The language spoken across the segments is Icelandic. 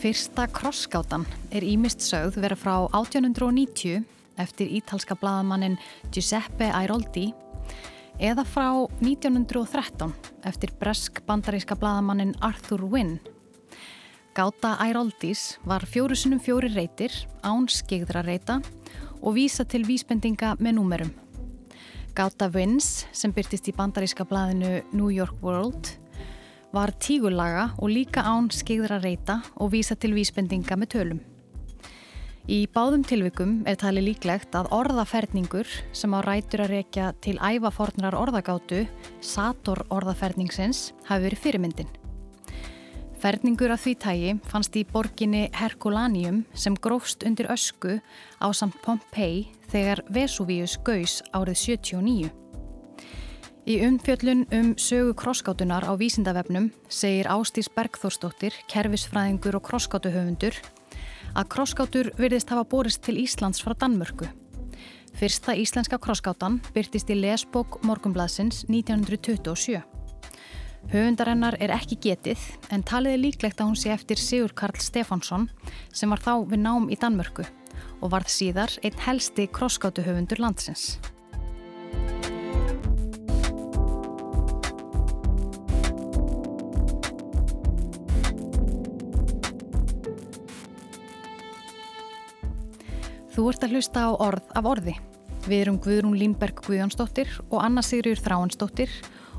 Fyrsta krossgátan er ímist sögð vera frá 1890 eftir ítalska bladamannin Giuseppe Airoldi eða frá 1913 eftir bresk bandaríska bladamannin Arthur Wynne. Gáta Airoldis var fjórusunum fjóri reytir, án skigðra reyta og vísa til vísbendinga með númerum. Gáta Wynnes sem byrtist í bandaríska bladinu New York World var tígulaga og líka án skigðra reyta og vísa til vísbendinga með tölum. Í báðum tilvikum er tali líklegt að orðaferningur sem á rætur að rekja til ævafornrar orðagátu, Sator orðaferningsins, hafi verið fyrirmyndin. Ferningur af því tægi fannst í borginni Herculaneum sem grófst undir ösku á samt Pompeii þegar Vesuvius gaus árið 79. Í umfjöllun um sögu krosskátunar á vísindavefnum segir Ástís Bergþórsdóttir, kervisfræðingur og krosskátuhöfundur að krosskátur virðist hafa borist til Íslands frá Danmörku. Fyrsta íslenska krosskátan byrtist í lesbók Morgumbladsins 1927. Höfundarennar er ekki getið en talið er líklegt að hún sé eftir Sigur Karl Stefánsson sem var þá við nám í Danmörku og varð síðar einn helsti krosskátuhöfundur landsins. Þú ert að hlusta á orð af orði. Við erum Guðrún Línberg Guðjónsdóttir og Anna Sigriður Þráinsdóttir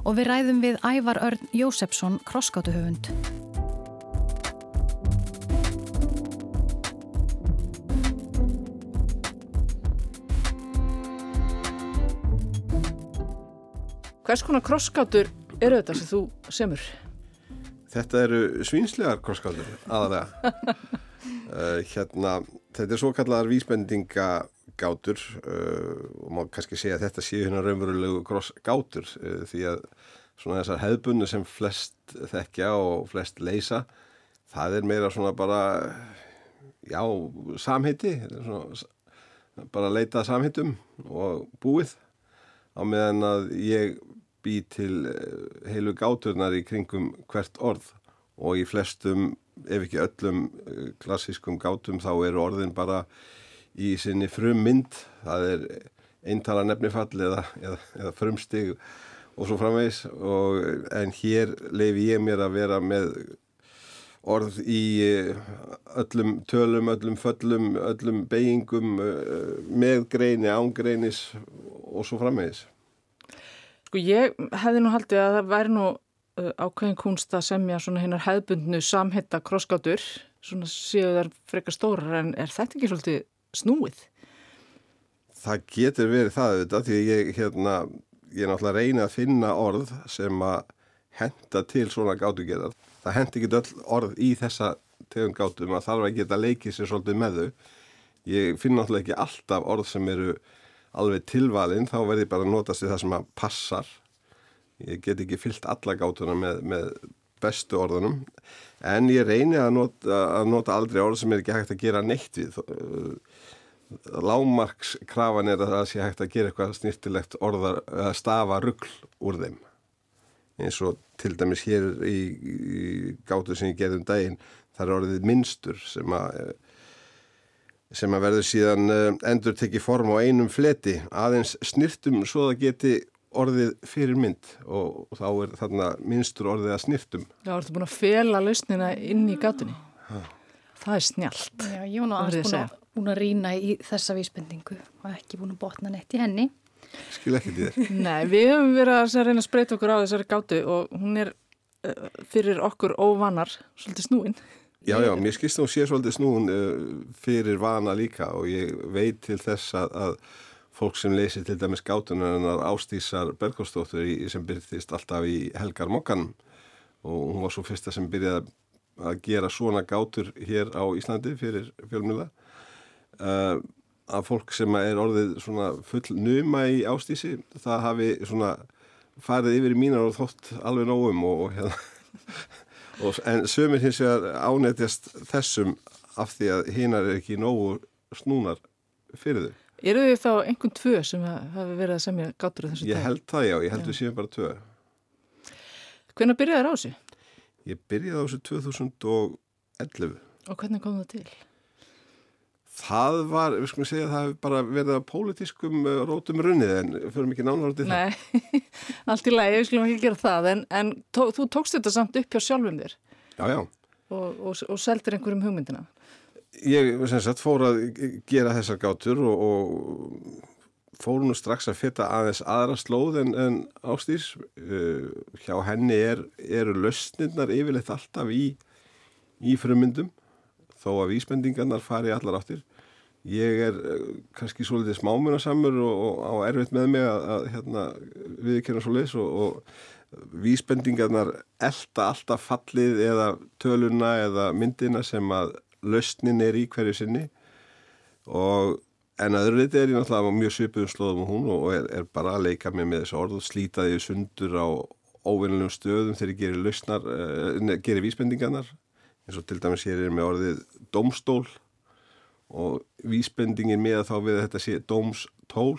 og við ræðum við Ævar Örn Jósefsson krosskátuhöfund. Hvers konar krosskátur eru þetta sem þú semur? Þetta eru svínslegar krosskátur aðalega. uh, hérna, þetta er svo kallar vísbendingagátur uh, og má kannski segja að þetta séu hérna raunverulegu krossgátur uh, því að svona þessar hefðbunni sem flest þekkja og flest leysa það er meira svona bara já, samheiti svona, bara leita samheitum og búið á meðan að ég bý til heilu gáturnar í kringum hvert orð og í flestum, ef ekki öllum klassískum gátum þá eru orðin bara í sinni frum mynd, það er eintala nefnifall eða, eða, eða frumstig og svo framvegs og, en hér leifi ég mér að vera með orð í öllum tölum, öllum föllum, öllum beigingum með greini, ángreinis og svo framvegis. Sko ég hefði nú haldið að það væri nú ákveðin kunst að semja svona hinnar hefðbundnu samhitta krosskátur, svona séu þær frekar stórar en er þetta ekki svolítið snúið? Það getur verið það auðvitað því ég hérna, ég er náttúrulega að reyna að finna orð sem að henda til svona gátugerðar. Það hendi ekki öll orð í þessa tegum gátum að þarf að geta leikið sér svolítið með þau. Ég finn náttúrulega ekki alltaf orð sem eru alveg tilvalinn, þá verði bara að notast í það sem að passar. Ég get ekki fyllt alla gátuna með, með bestu orðunum, en ég reyni að nota, að nota aldrei orð sem er ekki hægt að gera neitt við. Lámarkskrafan er að það sé hægt að gera eitthvað snýrtilegt orðar að stafa ruggl úr þeim. Eins og til dæmis hér í, í gátu sem ég gerði um daginn, það er orðið minnstur sem að sem að verður síðan endur tekið form á einum fleti aðeins snirtum svo að geti orðið fyrir mynd og, og þá er þarna minnstur orðið að snirtum. Já, ertu búin að fela lausnina inn í gátunni? Ha. Það er snjált. Já, ég var aðeins búin að, rýna í þessa vísbendingu og ekki búin að botna neitt í henni. Skil ekki til þér. Nei, við höfum verið að reyna að spreita okkur á þessari gátu og hún er uh, fyrir okkur óvanar svolítið snúin. Já, já, mér skilst þú að sé svolítið snúin uh, fyrir vana líka og ég veit til þess að, að fólk sem leysir til dæmis gátunar ástísar Bergóðsdóttur sem byrðist alltaf í Helgar Mokkan og hún var svo fyrsta sem byrjaði að gera svona gátur hér á Íslandi fyrir fjölmjöla uh, að fólk sem er orðið svona full numa í ástísi það hafi svona farið yfir í mínar og þótt alveg nógum og, og hérna. En sömur hins vegar ánættjast þessum af því að hinnar er ekki nógu snúnar fyrir þau. Eru þið þá einhvern tvö sem hafi verið að semja gátur þessu dag? Ég held það já, ég held við séum bara tvö. Hvernig byrjaði það á þessu? Ég byrjaði á þessu 2011. Og hvernig kom það til? Það var, við skulum segja, það hefur bara verið að pólitískum uh, rótum runnið en nánar út í það. Nei, allt í lagi, við skulum ekki gera það, en, en tó, þú tókst þetta samt upp hjá sjálfum þér. Já, já. Og, og, og seldir einhverjum hugmyndina. Ég, sagt, fór að gera þessar gátur og, og fór nú strax að feta aðeins aðra slóð en, en ástýrs. Uh, hjá henni er, eru lausnirnar yfirleitt alltaf í, í frummyndum þó að vísbendingarnar fari allar áttir. Ég er uh, kannski svolítið smámunasamur og, á erfitt með mig að, að hérna, viðkjöna svo leiðs og, og vísbendingarnar elda alltaf fallið eða töluna eða myndina sem að lausnin er í hverju sinni. Og en að öðru liti er ég náttúrulega mjög svipuðum slóðum og hún og er, er bara að leika með með þessu orð og slíta því sundur á óvinnilegum stöðum þegar ég gerir lausnar, uh, gerir vísbendingarnar. Eins og til dæmis ég er með orðið domstól og vísbendingin með þá við að þetta sé domstól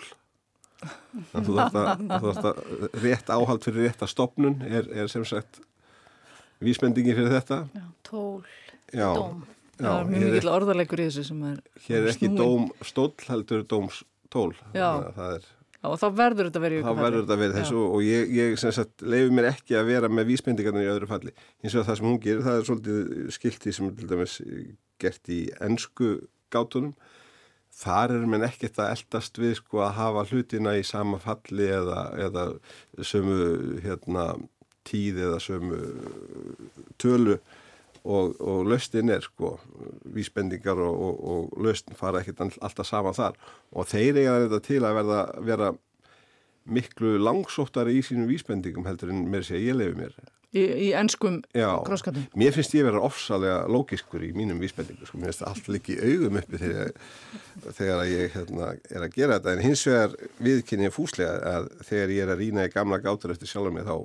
þannig að þú þarfst að rétt áhald fyrir rétt að stopnun er, er sem sagt vísbendingin fyrir þetta. Já, tól, dóm það er mjög mikill orðarleikur í þessu sem er Hér er ekki dómstól, heldur dómstól Já, er, Já og þá verður þetta verið Þá verður þetta verið þessu og ég, ég sagt leiði mér ekki að vera með vísbendingarnir í öðru falli. Eins og það sem hún gerir, það er svolítið skilti sem er til dæmis gert í ennsku gátunum. Þar er mér ekkert að eldast við sko að hafa hlutina í sama falli eða, eða sömu hérna, tíð eða sömu tölu og, og löstin er sko vísbendingar og, og, og löstin fara ekkert alltaf saman þar. Og þeir eiga þetta til að verða, vera miklu langsóttari í sínum vísbendingum heldur en mér sé ég lefi mér. Í, í ennskum krosskatum Mér finnst ég vera ofsalega lógiskur í mínum vísbendingum sko, mér finnst allt líki augum uppi þegar, þegar ég hérna, er að gera þetta. En hins vegar viðkynni fúslega að þegar ég er að rýna í gamla gátur eftir sjálf mig þá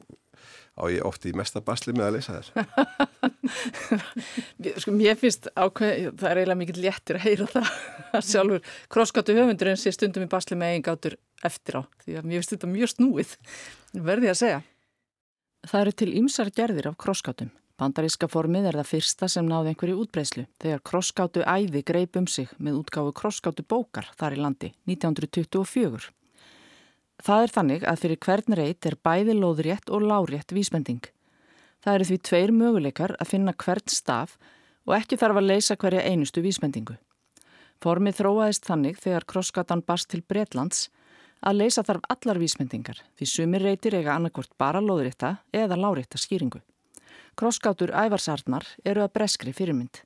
á ég ofti í mesta basli með að leysa þess. sko mér finnst ákveð, það er eiginlega mikið léttur að heyra það að sjálfur krosskáttu höfundur en sé stundum í basli með einn gátur eftir á því að mér finnst þetta mjög snúið, verði að segja. Það eru til ymsar gerðir af krosskátum. Bandaríska formið er það fyrsta sem náði einhverju útbreyslu þegar krosskátu æði greip um sig með útgáfu krosskátu bókar þar í landi 1924. Það er þannig að fyrir hvern reyt er bæði lóðrétt og lárétt vísbending. Það eru því tveir möguleikar að finna hvern staf og ekki þarf að leysa hverja einustu vísbendingu. Formið þróaðist þannig þegar krosskatan barst til Bretlands að leysa þarf allar vísbendingar því sumir reytir eiga annarkvort bara lóðrétta eða lárétta skýringu. Krosskátur ævarsarnar eru að breskri fyrirmynd.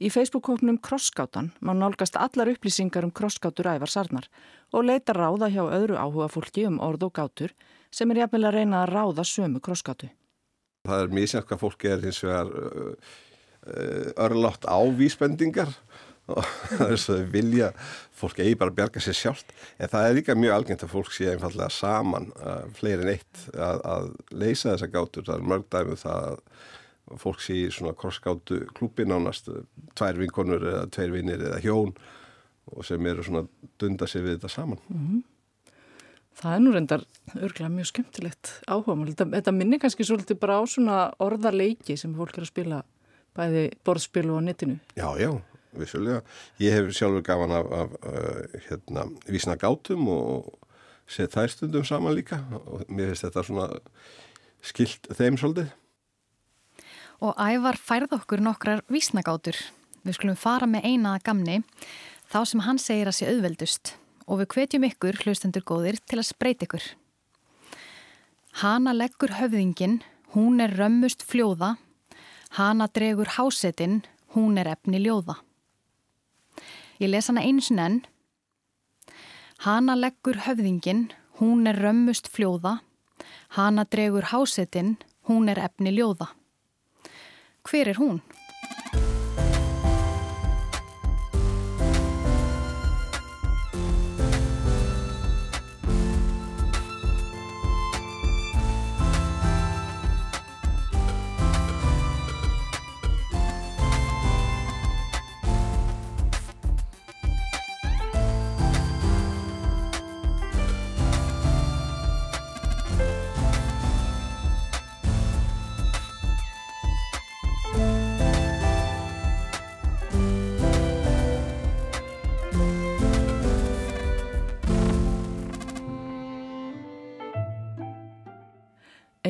Í Facebook-hóknum Krosskátan má nálgast allar upplýsingar um krosskátur ævarsarnar og leita ráða hjá öðru áhuga fólki um orð og gátur sem er jafnvel að reyna að ráða sömu krosskátu. Það er mísjænt hvað fólki er hins vegar uh, uh, örlátt á vísbendingar. Og það er svo að vilja fólk eigi bara að bjarga sér sjálft. En það er líka mjög algengt að fólk sé einfallega saman uh, fleiri en eitt að, að leysa þessa gátur. Það er mörg dæmið um það að fólk sé í svona krosskátu klúpi nánast tvær vinkonur eða tveir vinnir eða hjón og sem eru svona dunda sig við þetta saman mm -hmm. Það er nú reyndar örglega mjög skemmtilegt áhuga þetta, þetta minni kannski svolítið bara á svona orðarleiki sem fólk er að spila bæði borðspil og netinu Já, já vissulega. Ég hef sjálfur gafan af, af uh, hérna, vísna gátum og sett þær stundum saman líka og mér finnst þetta svona skilt þeim svolítið. Og ævar færð okkur nokkrar vísnagátur. Við skulum fara með einaða gamni þá sem hann segir að sé auðveldust og við hvetjum ykkur, hlustendur góðir, til að spreyti ykkur. Hana leggur höfðingin, hún er römmust fljóða, hana dregur hásetinn, hún er efni ljóða. Ég les hana eins og enn. Hana leggur höfðingin, hún er römmust fljóða. Hana dregur hásetinn, hún er efni ljóða. Hver er hún?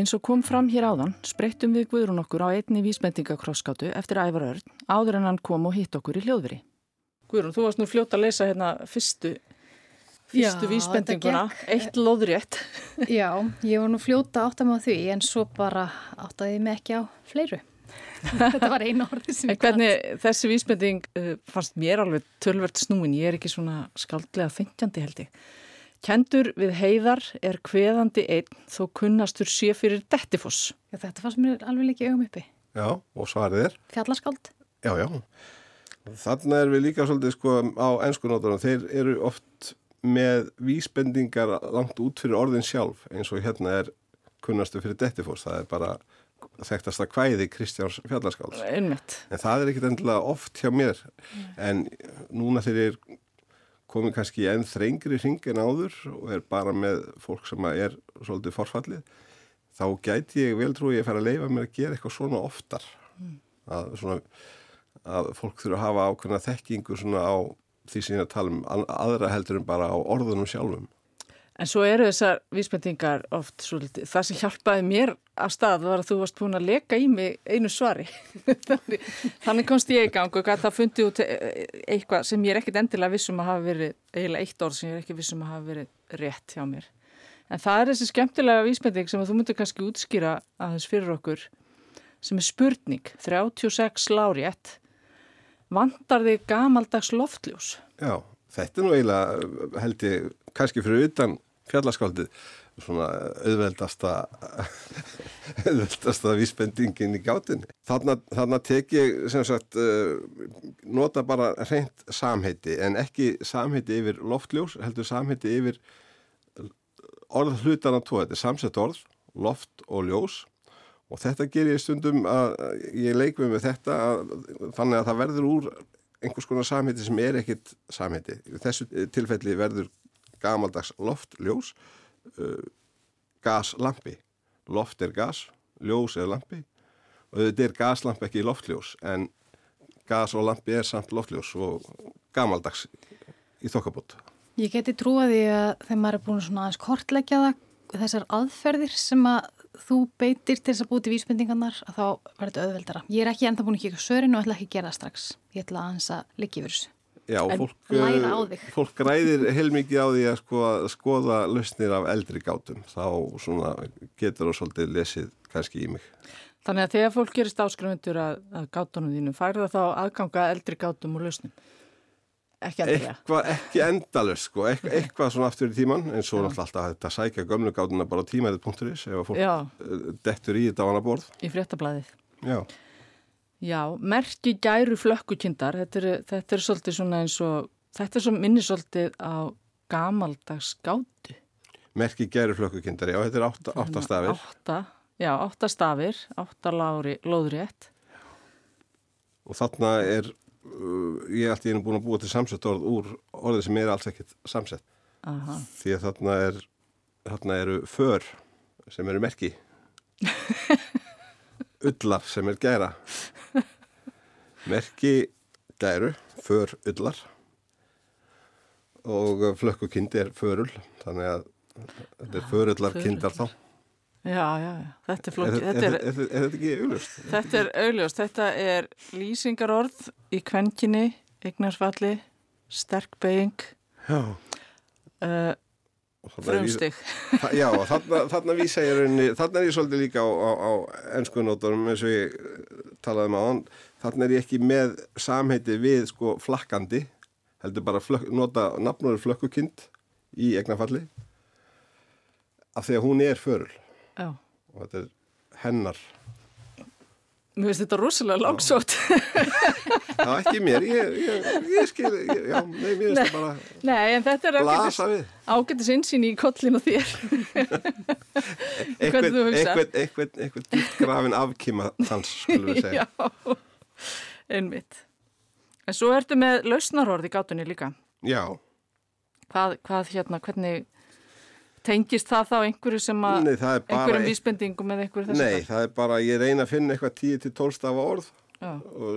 Eins og kom fram hér áðan spreyttum við Guðrún okkur á einni vísbendingakrosskáttu eftir Ævar Örn áður en hann kom og hitt okkur í hljóðveri. Guðrún, þú varst nú fljóta að lesa hérna fyrstu, fyrstu Já, vísbendinguna, þetta gekk. eitt lóðrétt. Já, ég var nú fljóta átt að maður því en svo bara áttaði ég mig ekki á fleiru. Þetta var einu orði sem En ég gat. hvernig þessi vísbending uh, fannst mér alveg tölvert snúin, ég er ekki svona skaldlega þengjandi held ég. Kendur við heiðar er kveðandi einn þó kunnastur sé fyrir dettifoss. Já, þetta fannst mér alveg líka í augum uppi. Já, og svarið er Fjallaskáld. Já, já. Þannig er við líka svolítið sko á ennskunótunum, þeir eru oft með vísbendingar langt út fyrir orðin sjálf eins og hérna er kunnastu fyrir Dettifors, það er bara þekktasta kvæði Kristjáns fjallarskáls. Einmitt. En það er ekkit endilega oft hjá mér, en núna þeir eru komið kannski í enn þrengri hring en áður og er bara með fólk sem er svolítið forfallið, þá gæti ég vel trúi að ég fara að leifa mér að gera eitthvað svona oftar. Að, svona, að fólk þurfa að hafa ákveðna þekkingu svona á því sem ég er að tala um aðra heldur en bara á orðunum sjálfum. En svo eru þessar vísbendingar oft svolítið, það sem hjálpaði mér af stað var að þú varst búin að leka í mig einu svari. þannig, þannig komst ég í gang og það fundið út eh, eitthvað sem ég er ekkit endilega vissum að hafa verið, eiginlega eitt orð sem ég er ekki vissum að hafa verið rétt hjá mér. En það er þessi skemmtilega vísbending sem að þú myndir kannski útskýra aðeins fyrir okkur sem er spurning, 36 lárétt, vantar þig gamaldags loftljós? Já, þetta er nú eiginlega held ég kannski fyrir utan fjallaskáldið svona auðveldasta auðveldasta vísbendingin í gátinni. Þarna, þarna tek ég sem sagt uh, nota bara reynd samheiti en ekki samheiti yfir loftljós heldur samheiti yfir orð hlutana tvo, þetta er samsett orð loft og ljós og þetta ger ég stundum að ég leik við með þetta að, þannig að það verður úr einhvers konar samheiti sem er ekkit samheiti. Í þessu tilfelli verður gamaldags loftljós uh, gaslampi. Loft er gas, ljós er lampi og þetta er gaslampi ekki loftljós en gas og lampi er samt loftljós og gamaldags í þokkabót. Ég geti trúið því að þegar maður er búin svona aðeins kortleggja það þessar aðferðir sem að þú beitir til þess að búti vísbendingarnar að þá verður þetta auðveldara. Ég er ekki enda búin að kíka svörin og ætla ekki að gera það strax. Ég ætla aðeins að liggja yfir þessu. Já, fólk, þig. fólk ræðir heilmikið á því að sko, skoða lausnir af eldri gátum. Þá svona, getur það svolítið lesið kannski í mig. Þannig að þegar fólk gerist áskrifundur að, að gátunum þínu, fær það þá aðganga að eldri gátum og lausnum? Ekki endilega. Eitthvað ekki endalust, sko, eitthvað, eitthvað svona aftur í tíman, en svo náttúrulega alltaf að þetta sækja gömlu gátuna bara tímaðið.is ef að fólk Já, eh, dettur í þetta á hana borð. í fréttablaðið. Já, Já, merki gæru flökkukindar, þetta er, þetta er svolítið svona eins og, þetta er svo minni svolítið á gamaldags gátu. merki gerir flökkukindar, já, þetta er átta, átta stafir. Átta, já, átta stafir, átta lári, lóðrétt. Og þarna er, ég er alltaf einu búin að búa til samsett orð úr orðið sem er alls ekkit samsett. Aha. Því að þarna, er, þarna eru för sem eru merki. Ullar sem er gæra. Merki gæru, för ullar. Og flökkukindi er förul, þannig að þetta er förullar kindar þá. Já, já, þetta er flókið. er, Þetta er, er, er, er þetta ekki auðlust? þetta er augljóst, þetta er lýsingarorð í kvenkinni, eignarsfalli, sterk beiging, Já. uh, frumstig. Já, þarna, þarna vísa ég rauninni, þarna er ég svolítið líka á, á, á ennskunótorum eins og ég eh, talaði um á hann, þarna er ég ekki með samheiti við sko flakkandi, heldur bara flökk, nota nafnur flökkukind í egnafalli, af því að hún er förul Já. og þetta er hennar. Mér finnst þetta rosalega langsótt. Já, ekki mér, ég, ég, ég skil, ég, já, nei, mér finnst bara Nei, en þetta er blasa við. ágættis insýn í kollin og þér. Eitthvað, dýrt grafin afkima þanns, skulum við segja. Já, einmitt. En svo ertu með lausnarorð í gátunni líka. Já. Hvað, hvað hérna, hvernig tengist það þá einhverju sem að, Nei, það er einhverjum vísbendingum eða einhverju þessu? Nei, það er bara, ég reyna að finna eitthvað 10-12 stafa orð Já.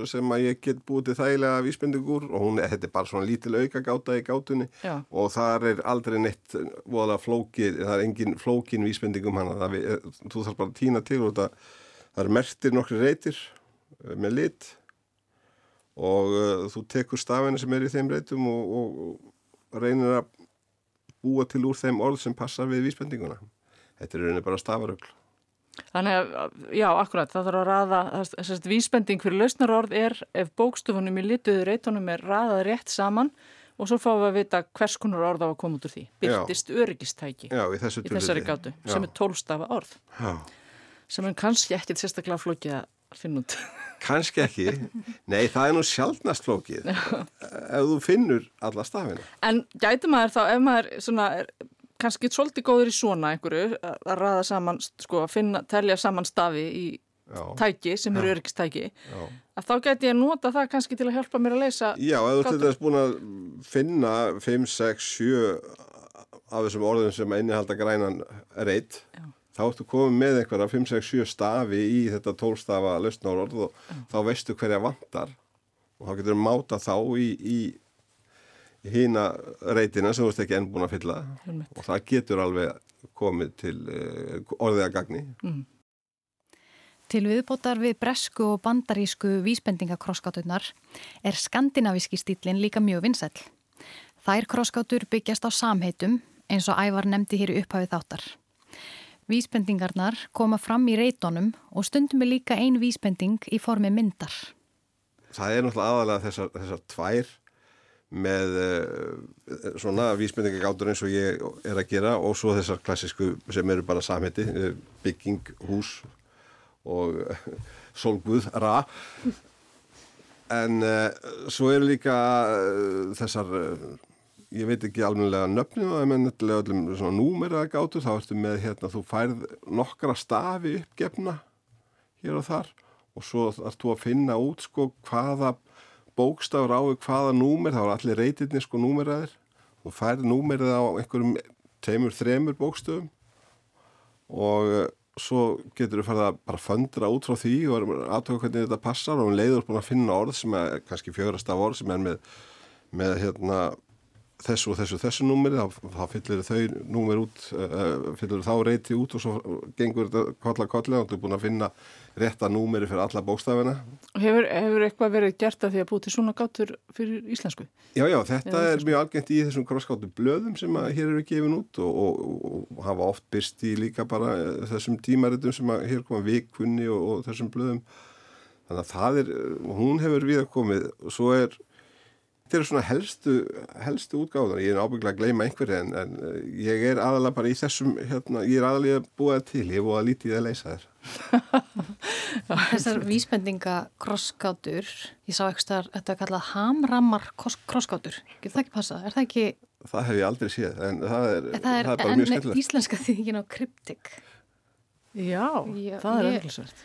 sem að ég get búið til þægilega vísbendingur og hún, þetta er bara svona lítil auka gáta í gátunni Já. og þar er aldrei neitt voðalega flókið, það er engin flókin vísbendingum hana, það, við- þú þarf bara að týna til og það, það er mertir nokkri reytir eh, með lit og uh, þú tekur stafina sem er í þeim reytum og, og, og reynir að búa til úr þeim orð sem passar við vísbendinguna. Þetta er rauninni bara stafarögl. Þannig að, já, akkurat, það þarf að raða, þess að vísbending fyrir lausnarorð er ef bókstofunum í lituðu reytunum er raðað rétt saman og svo fáum við að vita hvers konar orð á að koma út úr því. Byrtist öryggistæki Já, í þessu í þessari gátu, sem er tólstafa orð, Já. sem er kannski ekkit sérstaklega flókið að finna út. Kannski ekki. Nei, það er nú sjálfnast flókið. Ef þú finnur alla stafina. En gæti maður þá, ef maður svona, er kannski svolítið góður í svona einhverju, að að raða saman, sko, að finna, telja saman stafi í Já. tæki sem eru öryggistæki, Já. að þá gæti ég nota það kannski til að hjálpa mér að leysa Já, ef þú til þess búin að finna 5, 6, 7 af þessum orðum sem innihalda grænan reyt, Já. Þá ertu komið með einhverja 5, 6, 7 stafi í þetta 12 stafa lausnárorð og þá veistu hverja vantar og þá getur þú máta þá í, í, hína reytina sem þú ert ekki enn búin að fylla Einmitt. og það getur alveg komið til uh, orðið að gagni. Til viðbótar við bresku og bandarísku vísbendingakrosskátunar er skandinavíski stílinn líka mjög vinsæll. Þær krosskátur byggjast á samheitum eins og ævar nefndi hér upphafið þáttar. Vísbendingarnar koma fram í reytónum og stundum er líka ein vísbending í formi myndar. Það er náttúrulega aðalega þessar, þessar tvær með uh, svona vísbendingagátur eins og ég er að gera og svo þessar klassísku sem eru bara samheiti, eh, bygging, hús og uh, sólguð, ra. En svo eru líka þessar, ég veit ekki almennilega nöfnum og það er mennilega öllum svona númeraða gátur, þá ertu með hérna, þú færð nokkra stafi uppgefna hér og þar og svo þú að finna út sko hvaða bókstafur á við hvaða númer, þá er allir reytirni sko númeraðir. Og færð númerið á einhverjum teimur, þremur bókstöfum og eh, svo getur þú farið að bara föndra út frá því og aðtöku hvernig þetta passar og um leiður búin að finna orð sem er kannski fjögrast af orð sem er með, með hérna þessu og þessu og þessu númeri, þá, fyllir þau númer út, uh, fyllir þá reyti út og svo gengur þetta kolla kolla og þú er búin að finna rétta númeri fyrir alla bókstafina. Hefur, hefur eitthvað verið gert að því að búið til svona gátur fyrir íslensku? Já, já, þetta Já, er mjög algengt í þessum krosskáttu blöðum sem hér eru gefin út og, og, og hafa oft byrst í líka bara eh, þessum tímaritum sem hér koma vikunni og, og þessum blöðum. Þannig að það er, hún hefur við að komið og svo er, þetta eru svona helstu, helstu útgáðar, ég er ábygglega að gleyma einhverju en, en eh, ég er aðalega bara í þessum, hérna, ég er aðalega það til, ég er búið að lítið að leysa þér. Þessar vísbendingakrosskátur, ég sá eitthvað að þetta er kallað hamrammar krosskátur. Getur það ekki passa? Er það ekki, Það hef ég aldrei séð, en það er, það er, bara en mjög skemmtilegt. íslenska þýðingin á kryptik. Já, Já, það er ég- öðlisvert.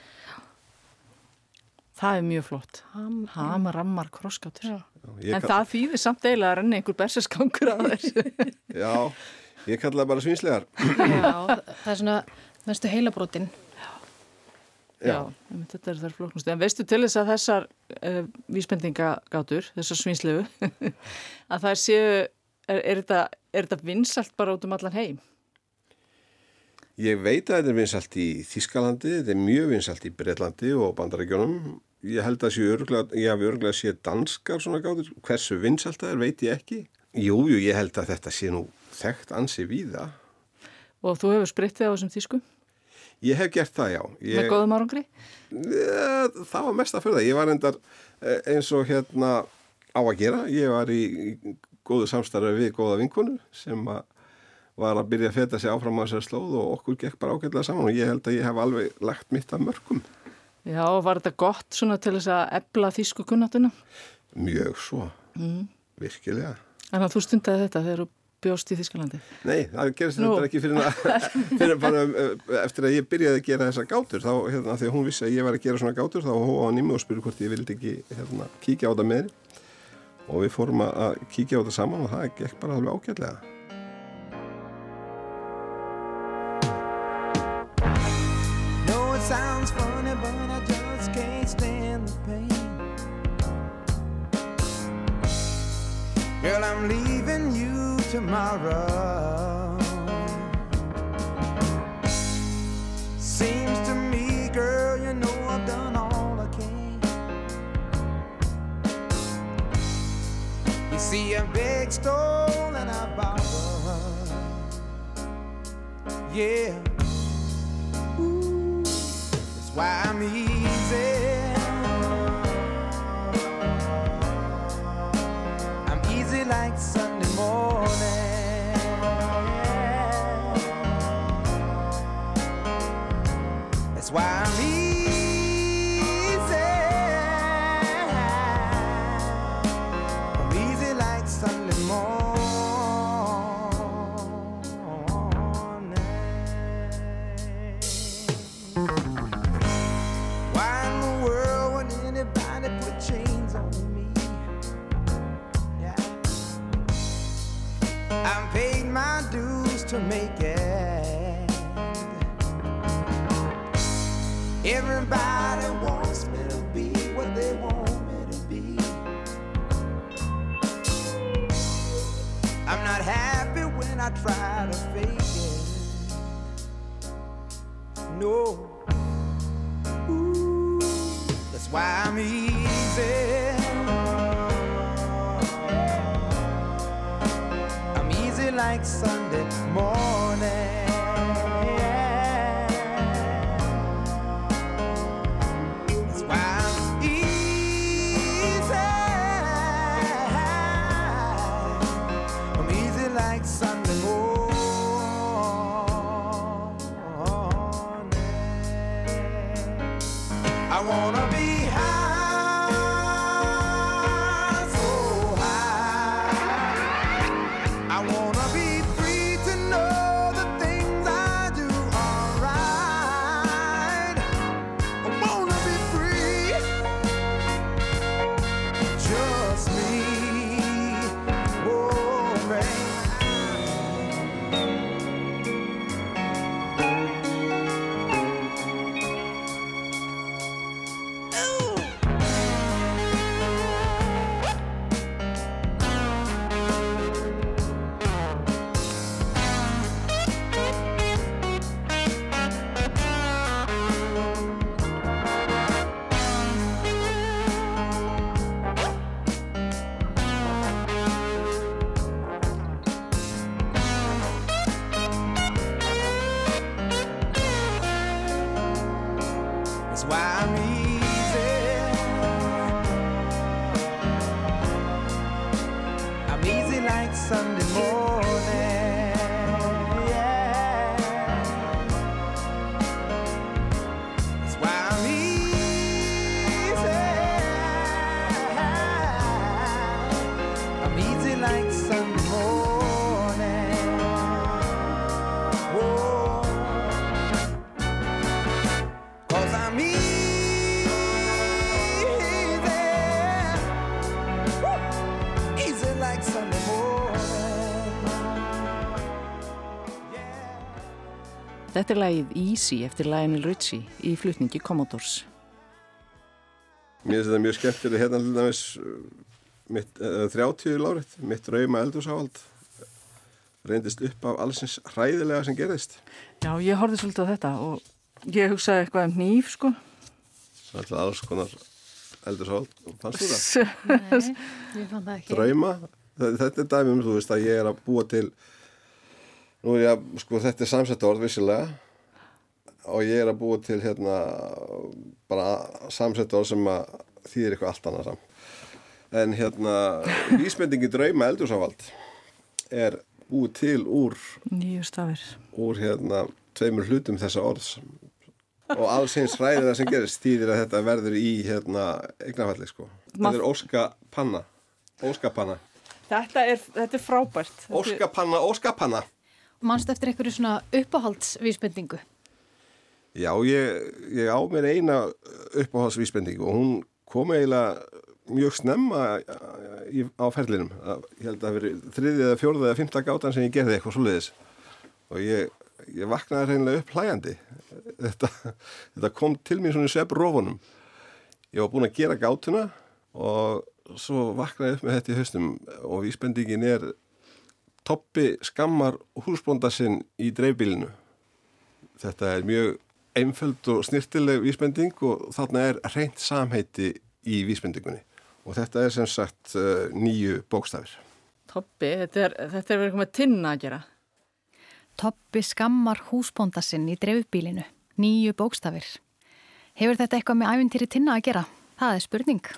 Það er mjög flott. Ham, rammar, krosskátur. Já. Ég En kall- það þýðir samt eiginlega að renna einhver berseskangur að þessu. Já, ég kalla það bara svinslegar. Já, það er svona mestu heilabrótin. Já, einmitt, þetta er þar flóknustu. En veistu til þess að þessar uh, vísbendingagátur, þessar svinslegu, að það séu, er, er, þetta, er þetta vinsalt bara út um allan heim? Ég veit að þetta er vinsalt í Þískalandi, þetta er mjög vinsalt í Breitlandi og Bandarækjónum. Ég held að séu örgulega, ég hafi örgulega séu danskar svona gátur. Hversu vinsalt það er veit ég ekki. Jú, jú, ég held að þetta sé nú þekkt ansi víða. Og þú hefur sprittið á þessum þýsku Ég hef gert það, já. Ég, með góðum árangri? Eh, Það var mest að fyrir það. Ég var endar eins og hérna á að gera. Ég var í, góðu samstarfi við góða vinkonu sem að var að byrja að feta sig áfram á þessari slóð og okkur gekk bara ágætlega saman og ég held að ég hef alveg lagt mitt af mörgum. Já, var þetta gott svona til þess að ebla þýsku kunnatuna? Mjög svo, mm. virkilega. En að þú stundaði þetta þegar þú bjóst í Þýskalandi? Nei, það gerist þetta ekki fyrir, að, fyrir bara uh, eftir að ég byrjaði að gera þessa gátur þá, hérna, því að hún vissi að ég var að gera svona gátur þá hóa hann í mig og spurði hvort ég vildi ekki hérna, kíkja á það með henni og við fórum að- að kíkja á það saman og það gekk bara alveg ágætlega. No, it sounds just can't stand the pain. Girl, I'm leaving you tomorrow. Seems to me, girl, you know I've done all I can. You see, I beg, stole, and I borrowed. Yeah. Ooh, that's why I'm easy. Þetta er lagið Easy eftir Lionel Richie í flutningi Commodores. Mér finnst þetta mjög skemmtileg hérna til dæmis uh, mitt, uh, 30 lárið, mitt rauma eldursáhald reyndist upp af allsins hræðilega sem gerðist. Já, ég horfði svolítið á þetta og ég hugsaði eitthvað um nýf, sko. Alltaf alls konar eldursáhald. Fannst þú það? Nei, ég fann það ekki. Drauma. Þetta er dæmi um þú veist að ég er að búa til nú er ég að, sko þetta er samsett orð vissilega og ég er að búa til hérna bara samsett orð sem að þýðir eitthvað allt annað saman. En hérna vísmendingi drauma eldursáhald er búið til úr Nýju stafir. úr hérna tveimur hlutum þessa orðs og alls eins hræðina sem gerist þýðir að þetta verður í hérna eignafalli sko. Þetta er óskapanna óskapanna, Þetta er, þetta er frábært. Óskapanna, óskapanna Manst eftir einhverju svona uppáhaldsvísbendingu? Já, ég, ég á mér eina uppáhaldsvísbendingu og hún kom eiginlega mjög snemma í, á ferlinum. Ég held að það veri þriðið eða fjórðið eða fymta gátan sem ég gerði eitthvað svo leiðis og ég, ég vaknaði reynilega upp hlæjandi. Þetta, þetta kom til mér svona í svepp rófunum. Ég var búin að gera gátuna og svo vaknaði upp með þetta í haustum og vísbendingin er toppi skammar húsbóndasinn í dreifbílinu. Þetta er mjög einföld og snirtileg vísbending og þarna er reynd samheiti í vísbendingunni og þetta er sem sagt uh, nýju bókstafir. Toppi, þetta er, þetta er verið komið tinna að gera. Toppi skammar húsbóndasinn í dreifbílinu, nýju bókstafir. Hefur þetta eitthvað með æfintýri tinna að gera? Það er spurning.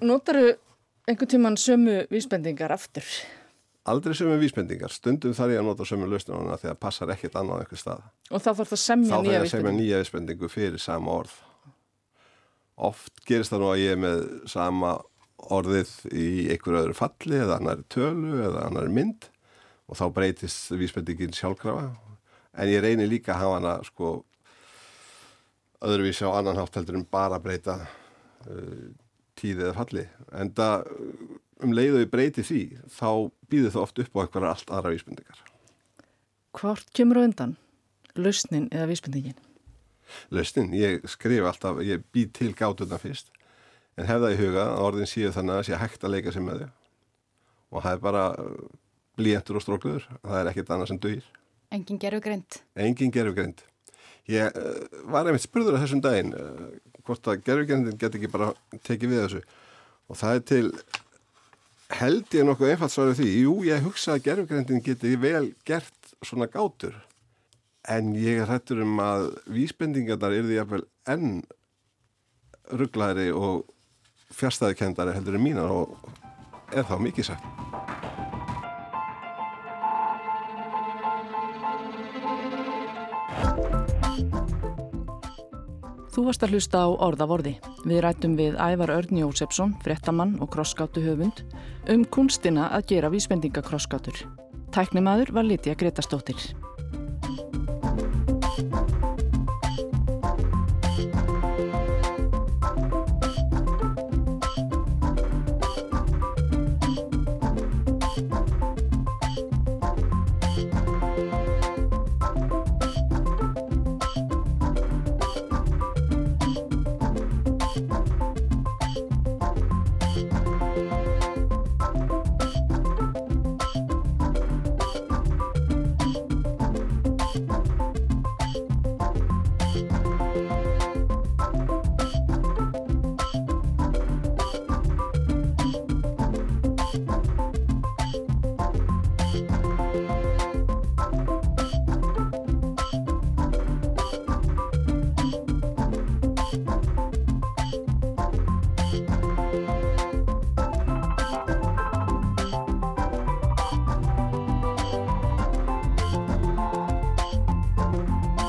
Notaru einhvern tíman sömu vísbendingar aftur? Aldrei sömu vísbendingar, stundum þarf ég að nota sömu lausnuna þegar passar ekkert annað einhver stað. Og þá þarf það að semja Þá þarf nýja ég að semja nýja vísbendingu fyrir sama orð. Oft gerist það nú að ég er með sama orðið í einhverju öðru falli eða annari tölu eða annari mynd og þá breytist vísbendingin sjálfkrafa. En ég reynir líka að hafa hana sko öðruvísi á annan hátt heldur en bara breyta uh, tíð eða falli. En það um leiðu ég breyti því þá býður það oft upp á einhverja allt aðra vísbendingar. Hvort kemur á undan? Lausnin eða vísbendingin? lausnin. Ég skrif alltaf, ég býð til gáturna fyrst en hef það í huga að orðin séu þannig að sé hægt að leika sér með þau og það er bara blíjentur og strókluður, það er ekkert annað sem dugir. Engin gerur greint. Engin gerfugrind. Ég uh, var einmitt spurður að þessum daginn uh, hvort að gerfugrindin get ekki bara tekið við þessu. Og það er til held ég nokkuð einfalt svarið því, jú ég hugsa að gerfugrindin geti vel gert svona gátur. En ég er hættur um að vísbendingarnar eru því jafnvel enn rugglæri og fjárstæðikendari heldur en mínar og er þá mikið sagt. Þú varst að hlusta á orðavorði. Við rættum við Ævar Örn Jósefsson, frettamann og krosskátu höfund um kunstina að gera vísbendingakroskátur. Tæknimaður var Lítja Gretastóttir.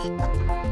うん。